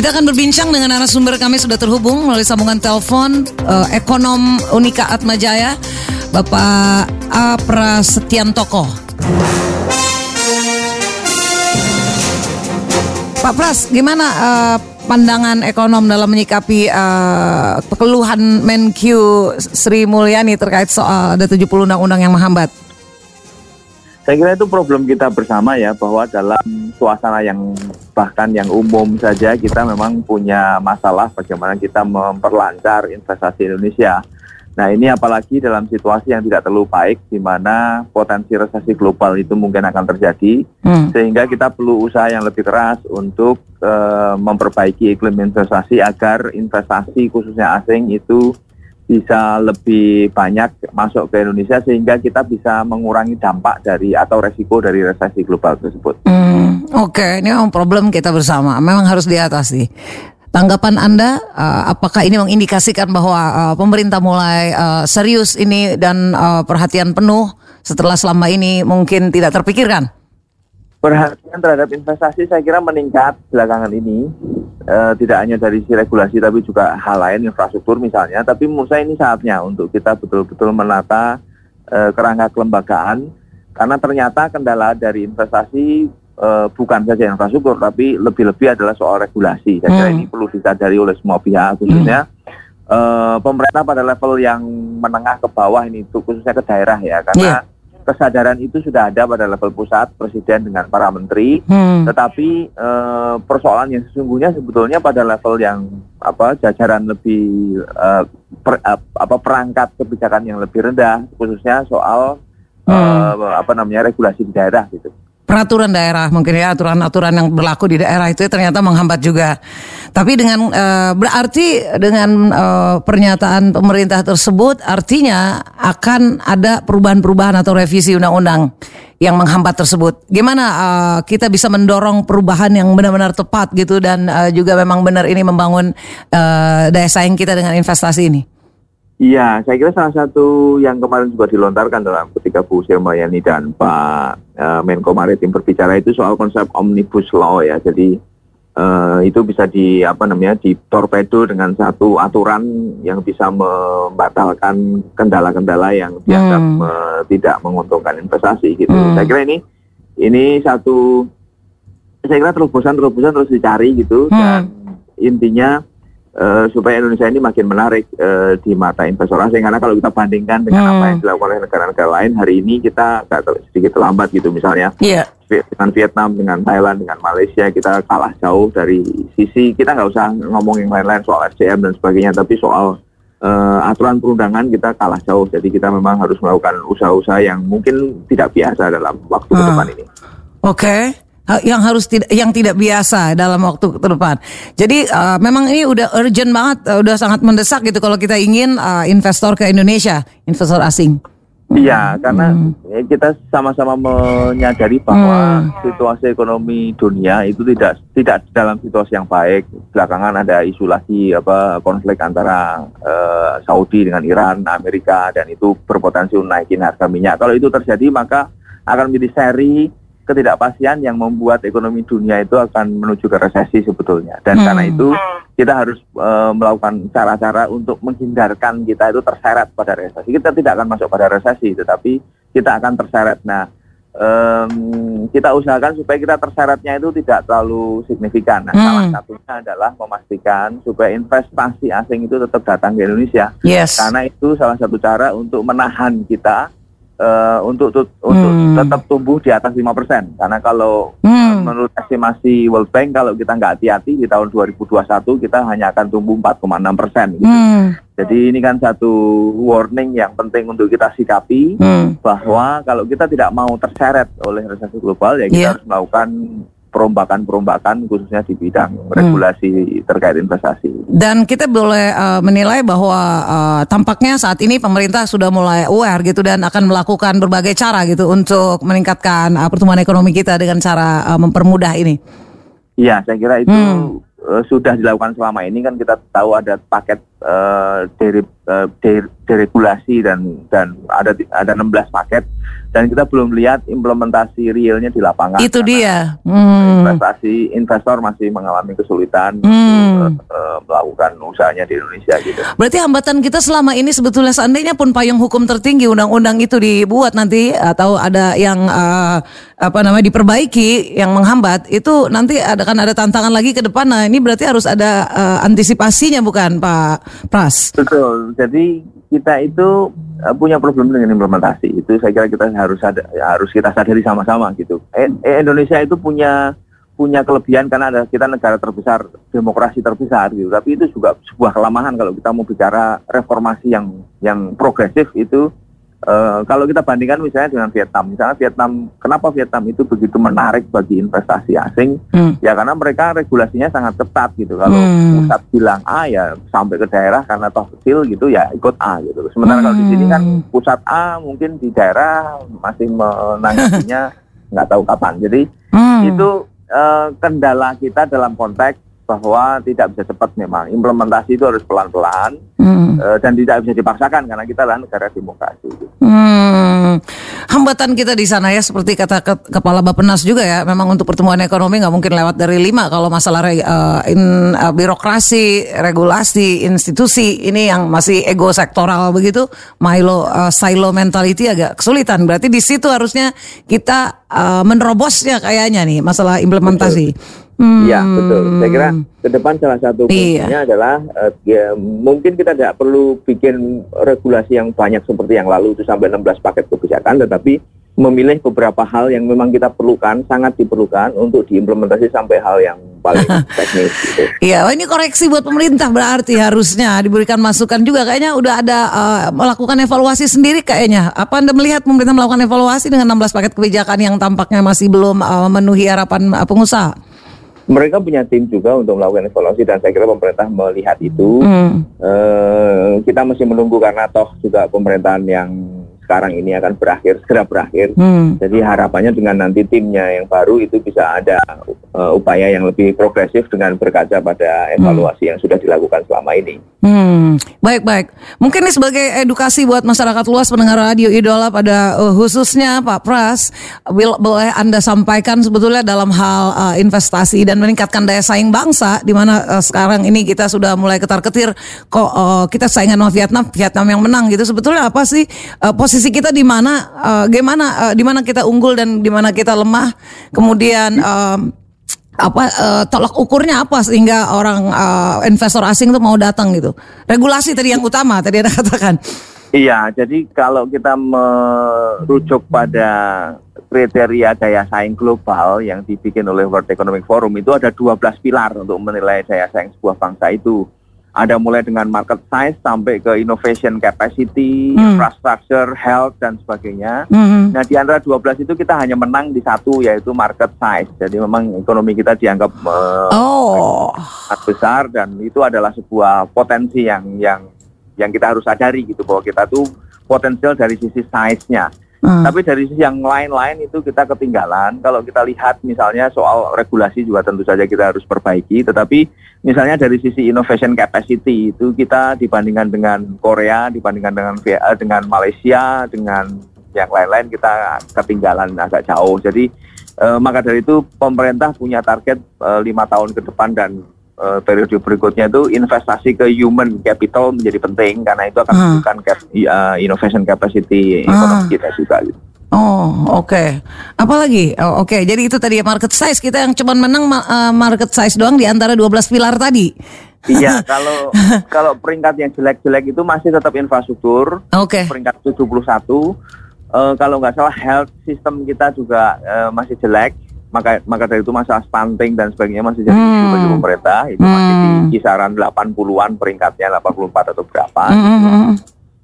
Kita akan berbincang dengan narasumber kami sudah terhubung melalui sambungan telepon uh, ekonom Unika Atmajaya, Bapak A Prasetyantoko. Pak Pras, gimana uh, pandangan ekonom dalam menyikapi uh, keluhan Menq Sri Mulyani terkait soal ada 70 undang-undang yang menghambat? Saya kira itu problem kita bersama ya bahwa dalam suasana yang bahkan yang umum saja kita memang punya masalah bagaimana kita memperlancar investasi Indonesia. Nah ini apalagi dalam situasi yang tidak terlalu baik di mana potensi resesi global itu mungkin akan terjadi hmm. sehingga kita perlu usaha yang lebih keras untuk uh, memperbaiki iklim investasi agar investasi khususnya asing itu bisa lebih banyak masuk ke Indonesia sehingga kita bisa mengurangi dampak dari atau resiko dari resesi global tersebut. Hmm, Oke, okay. ini memang problem kita bersama, memang harus diatasi. Tanggapan Anda, uh, apakah ini mengindikasikan bahwa uh, pemerintah mulai uh, serius ini dan uh, perhatian penuh setelah selama ini mungkin tidak terpikirkan? Perhatian terhadap investasi saya kira meningkat belakangan ini uh, tidak hanya dari sisi regulasi tapi juga hal lain infrastruktur misalnya. Tapi menurut saya ini saatnya untuk kita betul-betul menata uh, kerangka kelembagaan karena ternyata kendala dari investasi uh, bukan saja infrastruktur tapi lebih-lebih adalah soal regulasi. Saya kira hmm. ini perlu disadari oleh semua pihak khususnya hmm. uh, pemerintah pada level yang menengah ke bawah ini khususnya ke daerah ya karena yeah kesadaran itu sudah ada pada level pusat presiden dengan para menteri, hmm. tetapi e, persoalan yang sesungguhnya sebetulnya pada level yang apa jajaran lebih e, per, apa perangkat kebijakan yang lebih rendah, khususnya soal hmm. e, apa namanya regulasi di daerah gitu peraturan daerah mungkin ya aturan-aturan yang berlaku di daerah itu ternyata menghambat juga. Tapi dengan uh, berarti dengan uh, pernyataan pemerintah tersebut artinya akan ada perubahan-perubahan atau revisi undang-undang yang menghambat tersebut. Gimana uh, kita bisa mendorong perubahan yang benar-benar tepat gitu dan uh, juga memang benar ini membangun uh, daya saing kita dengan investasi ini? Iya, saya kira salah satu yang kemarin juga dilontarkan dalam ketika Bu Sri Mulyani dan Pak uh, Menko Maritim berbicara itu soal konsep omnibus law ya. Jadi uh, itu bisa di apa namanya di torpedo dengan satu aturan yang bisa membatalkan kendala-kendala yang dianggap hmm. uh, tidak menguntungkan investasi gitu. Hmm. Saya kira ini ini satu saya kira terobosan-terobosan terus dicari gitu hmm. dan intinya uh, supaya Indonesia ini makin menarik uh, di mata investor asing karena kalau kita bandingkan dengan hmm. apa yang dilakukan oleh negara-negara lain hari ini kita agak sedikit terlambat gitu misalnya yeah. dengan Vietnam dengan Thailand dengan Malaysia kita kalah jauh dari sisi kita nggak usah ngomong yang lain-lain soal SCM dan sebagainya tapi soal uh, aturan perundangan kita kalah jauh jadi kita memang harus melakukan usaha-usaha yang mungkin tidak biasa dalam waktu hmm. ke depan ini. Oke. Okay yang harus tidak yang tidak biasa dalam waktu ke depan. Jadi uh, memang ini udah urgent banget, uh, udah sangat mendesak gitu kalau kita ingin uh, investor ke Indonesia, investor asing. Iya, karena hmm. kita sama-sama menyadari bahwa hmm. situasi ekonomi dunia itu tidak tidak dalam situasi yang baik. Belakangan ada isu lagi apa konflik antara uh, Saudi dengan Iran, Amerika dan itu berpotensi naikin harga minyak. Kalau itu terjadi maka akan menjadi seri ketidakpastian yang membuat ekonomi dunia itu akan menuju ke resesi sebetulnya. Dan hmm. karena itu kita harus uh, melakukan cara-cara untuk menghindarkan kita itu terseret pada resesi. Kita tidak akan masuk pada resesi, tetapi kita akan terseret. Nah, um, kita usahakan supaya kita terseretnya itu tidak terlalu signifikan. Nah, hmm. salah satunya adalah memastikan supaya investasi asing itu tetap datang ke Indonesia. Yes. Karena itu salah satu cara untuk menahan kita uh, untuk untuk hmm. tetap tumbuh di atas lima persen karena kalau hmm. menurut estimasi World Bank kalau kita nggak hati-hati di tahun 2021 kita hanya akan tumbuh 4,6 persen gitu. Hmm. Jadi ini kan satu warning yang penting untuk kita sikapi hmm. bahwa kalau kita tidak mau terseret oleh resesi global ya kita yeah. harus melakukan perombakan-perombakan khususnya di bidang hmm. regulasi terkait investasi. Dan kita boleh uh, menilai bahwa uh, tampaknya saat ini pemerintah sudah mulai aware gitu dan akan melakukan berbagai cara gitu untuk meningkatkan uh, pertumbuhan ekonomi kita dengan cara uh, mempermudah ini. Iya, saya kira itu hmm. uh, sudah dilakukan selama ini kan kita tahu ada paket uh, dere, uh, deregulasi dan dan ada ada 16 paket dan kita belum lihat implementasi realnya di lapangan. Itu dia. Hmm. Investasi investor masih mengalami kesulitan hmm. untuk uh, melakukan usahanya di Indonesia gitu. Berarti hambatan kita selama ini sebetulnya seandainya pun payung hukum tertinggi undang-undang itu dibuat nanti atau ada yang uh, apa namanya diperbaiki yang menghambat itu nanti ada kan ada tantangan lagi ke depan. Nah, ini berarti harus ada uh, antisipasinya bukan Pak Pras? Betul. Jadi kita itu uh, punya problem dengan implementasi. Itu saya kira kita harus ada, harus kita sadari sama-sama gitu. Eh, eh, Indonesia itu punya punya kelebihan karena ada kita negara terbesar, demokrasi terbesar gitu. Tapi itu juga sebuah kelemahan kalau kita mau bicara reformasi yang yang progresif itu Uh, kalau kita bandingkan misalnya dengan Vietnam, misalnya Vietnam, kenapa Vietnam itu begitu menarik bagi investasi asing? Hmm. Ya karena mereka regulasinya sangat ketat gitu. Kalau hmm. pusat bilang A ya sampai ke daerah karena toh kecil gitu ya ikut A gitu. Sementara hmm. kalau di sini kan hmm. pusat A mungkin di daerah masih menanggapinya nggak tahu kapan. Jadi hmm. itu uh, kendala kita dalam konteks bahwa tidak bisa cepat memang implementasi itu harus pelan-pelan hmm. uh, dan tidak bisa dipaksakan karena kita adalah negara demokrasi. Hmm. Hambatan kita di sana ya seperti kata ke kepala Bappenas juga ya memang untuk pertumbuhan ekonomi nggak mungkin lewat dari lima kalau masalah re, uh, in, uh, birokrasi, regulasi, institusi ini yang masih ego sektoral begitu, Milo uh, silo mentality agak kesulitan. Berarti di situ harusnya kita uh, menerobosnya kayaknya nih masalah implementasi. Betul. Iya hmm. betul. Saya kira ke depan salah satu iya. kuncinya adalah uh, ya, mungkin kita tidak perlu bikin regulasi yang banyak seperti yang lalu itu sampai 16 paket kebijakan, tetapi memilih beberapa hal yang memang kita perlukan, sangat diperlukan untuk diimplementasi sampai hal yang paling teknis. Gitu. Iya, oh ini koreksi buat pemerintah berarti harusnya diberikan masukan juga. Kayaknya udah ada uh, melakukan evaluasi sendiri kayaknya. Apa Anda melihat pemerintah melakukan evaluasi dengan 16 paket kebijakan yang tampaknya masih belum uh, memenuhi harapan uh, pengusaha? Mereka punya tim juga untuk melakukan evaluasi dan saya kira pemerintah melihat itu. Hmm. Uh, kita masih menunggu karena toh juga pemerintahan yang sekarang ini akan berakhir segera berakhir. Hmm. Jadi harapannya dengan nanti timnya yang baru itu bisa ada uh, upaya yang lebih progresif dengan berkaca pada evaluasi hmm. yang sudah dilakukan selama ini. Hmm. Baik baik. Mungkin ini sebagai edukasi buat masyarakat luas pendengar radio idola pada uh, khususnya Pak Pras, boleh anda sampaikan sebetulnya dalam hal uh, investasi dan meningkatkan daya saing bangsa, di mana uh, sekarang ini kita sudah mulai ketar ketir kok uh, kita saingan sama Vietnam, Vietnam yang menang gitu. Sebetulnya apa sih uh, posisi kita di mana, uh, gimana, uh, di mana kita unggul dan di mana kita lemah. Kemudian um, apa uh, tolak ukurnya apa sehingga orang uh, investor asing itu mau datang gitu. Regulasi tadi yang utama tadi ada katakan. Iya, jadi kalau kita merujuk pada kriteria daya saing global yang dibikin oleh World Economic Forum itu ada 12 pilar untuk menilai daya saing sebuah bangsa itu ada mulai dengan market size sampai ke innovation capacity, hmm. infrastructure, health dan sebagainya. Hmm. Nah di antara 12 itu kita hanya menang di satu yaitu market size. Jadi memang ekonomi kita dianggap uh, oh. besar dan itu adalah sebuah potensi yang yang yang kita harus sadari gitu bahwa kita tuh potensial dari sisi size-nya. Hmm. Tapi dari sisi yang lain-lain itu kita ketinggalan. Kalau kita lihat misalnya soal regulasi juga tentu saja kita harus perbaiki. Tetapi misalnya dari sisi innovation capacity itu kita dibandingkan dengan Korea, dibandingkan dengan eh, dengan Malaysia, dengan yang lain-lain kita ketinggalan agak jauh. Jadi eh, maka dari itu pemerintah punya target eh, lima tahun ke depan dan uh, periode berikutnya itu investasi ke human capital menjadi penting karena itu akan hmm. menunjukkan cap, uh, innovation capacity hmm. ekonomi kita juga. Oh, oke. Okay. Apalagi? Oh, oke. Okay. Jadi itu tadi market size kita yang cuma menang uh, market size doang di antara 12 pilar tadi. Iya, kalau kalau peringkat yang jelek-jelek itu masih tetap infrastruktur. Oke. Okay. Peringkat 71. Uh, kalau nggak salah health system kita juga uh, masih jelek maka maka dari itu masalah stunting dan sebagainya masih jadi hmm. bagi pemerintah itu hmm. masih di kisaran 80-an peringkatnya 84 atau berapa hmm. gitu.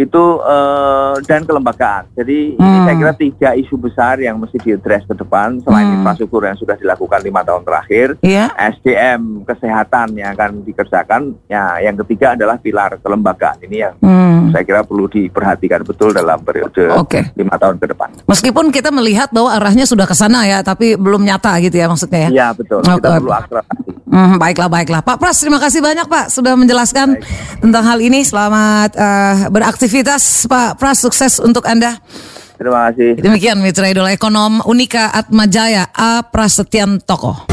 Hmm, hmm itu uh, dan kelembagaan. Jadi hmm. ini saya kira tiga isu besar yang mesti diadres ke depan selain hmm. infrastruktur yang sudah dilakukan lima tahun terakhir, yeah. SDM kesehatan yang akan dikerjakan. Ya, yang ketiga adalah pilar kelembagaan ini yang hmm. saya kira perlu diperhatikan betul dalam periode okay. lima tahun ke depan. Meskipun kita melihat bahwa arahnya sudah ke sana ya, tapi belum nyata gitu ya maksudnya ya. Iya betul. Okay. Kita perlu akselerasi. Hmm, baiklah, baiklah. Pak Pras, terima kasih banyak Pak sudah menjelaskan Baik. tentang hal ini. Selamat uh, beraktivitas Pak Pras, sukses untuk Anda. Terima kasih. Demikian Mitra Idola Ekonom Unika Atmajaya A Prasetyan Toko.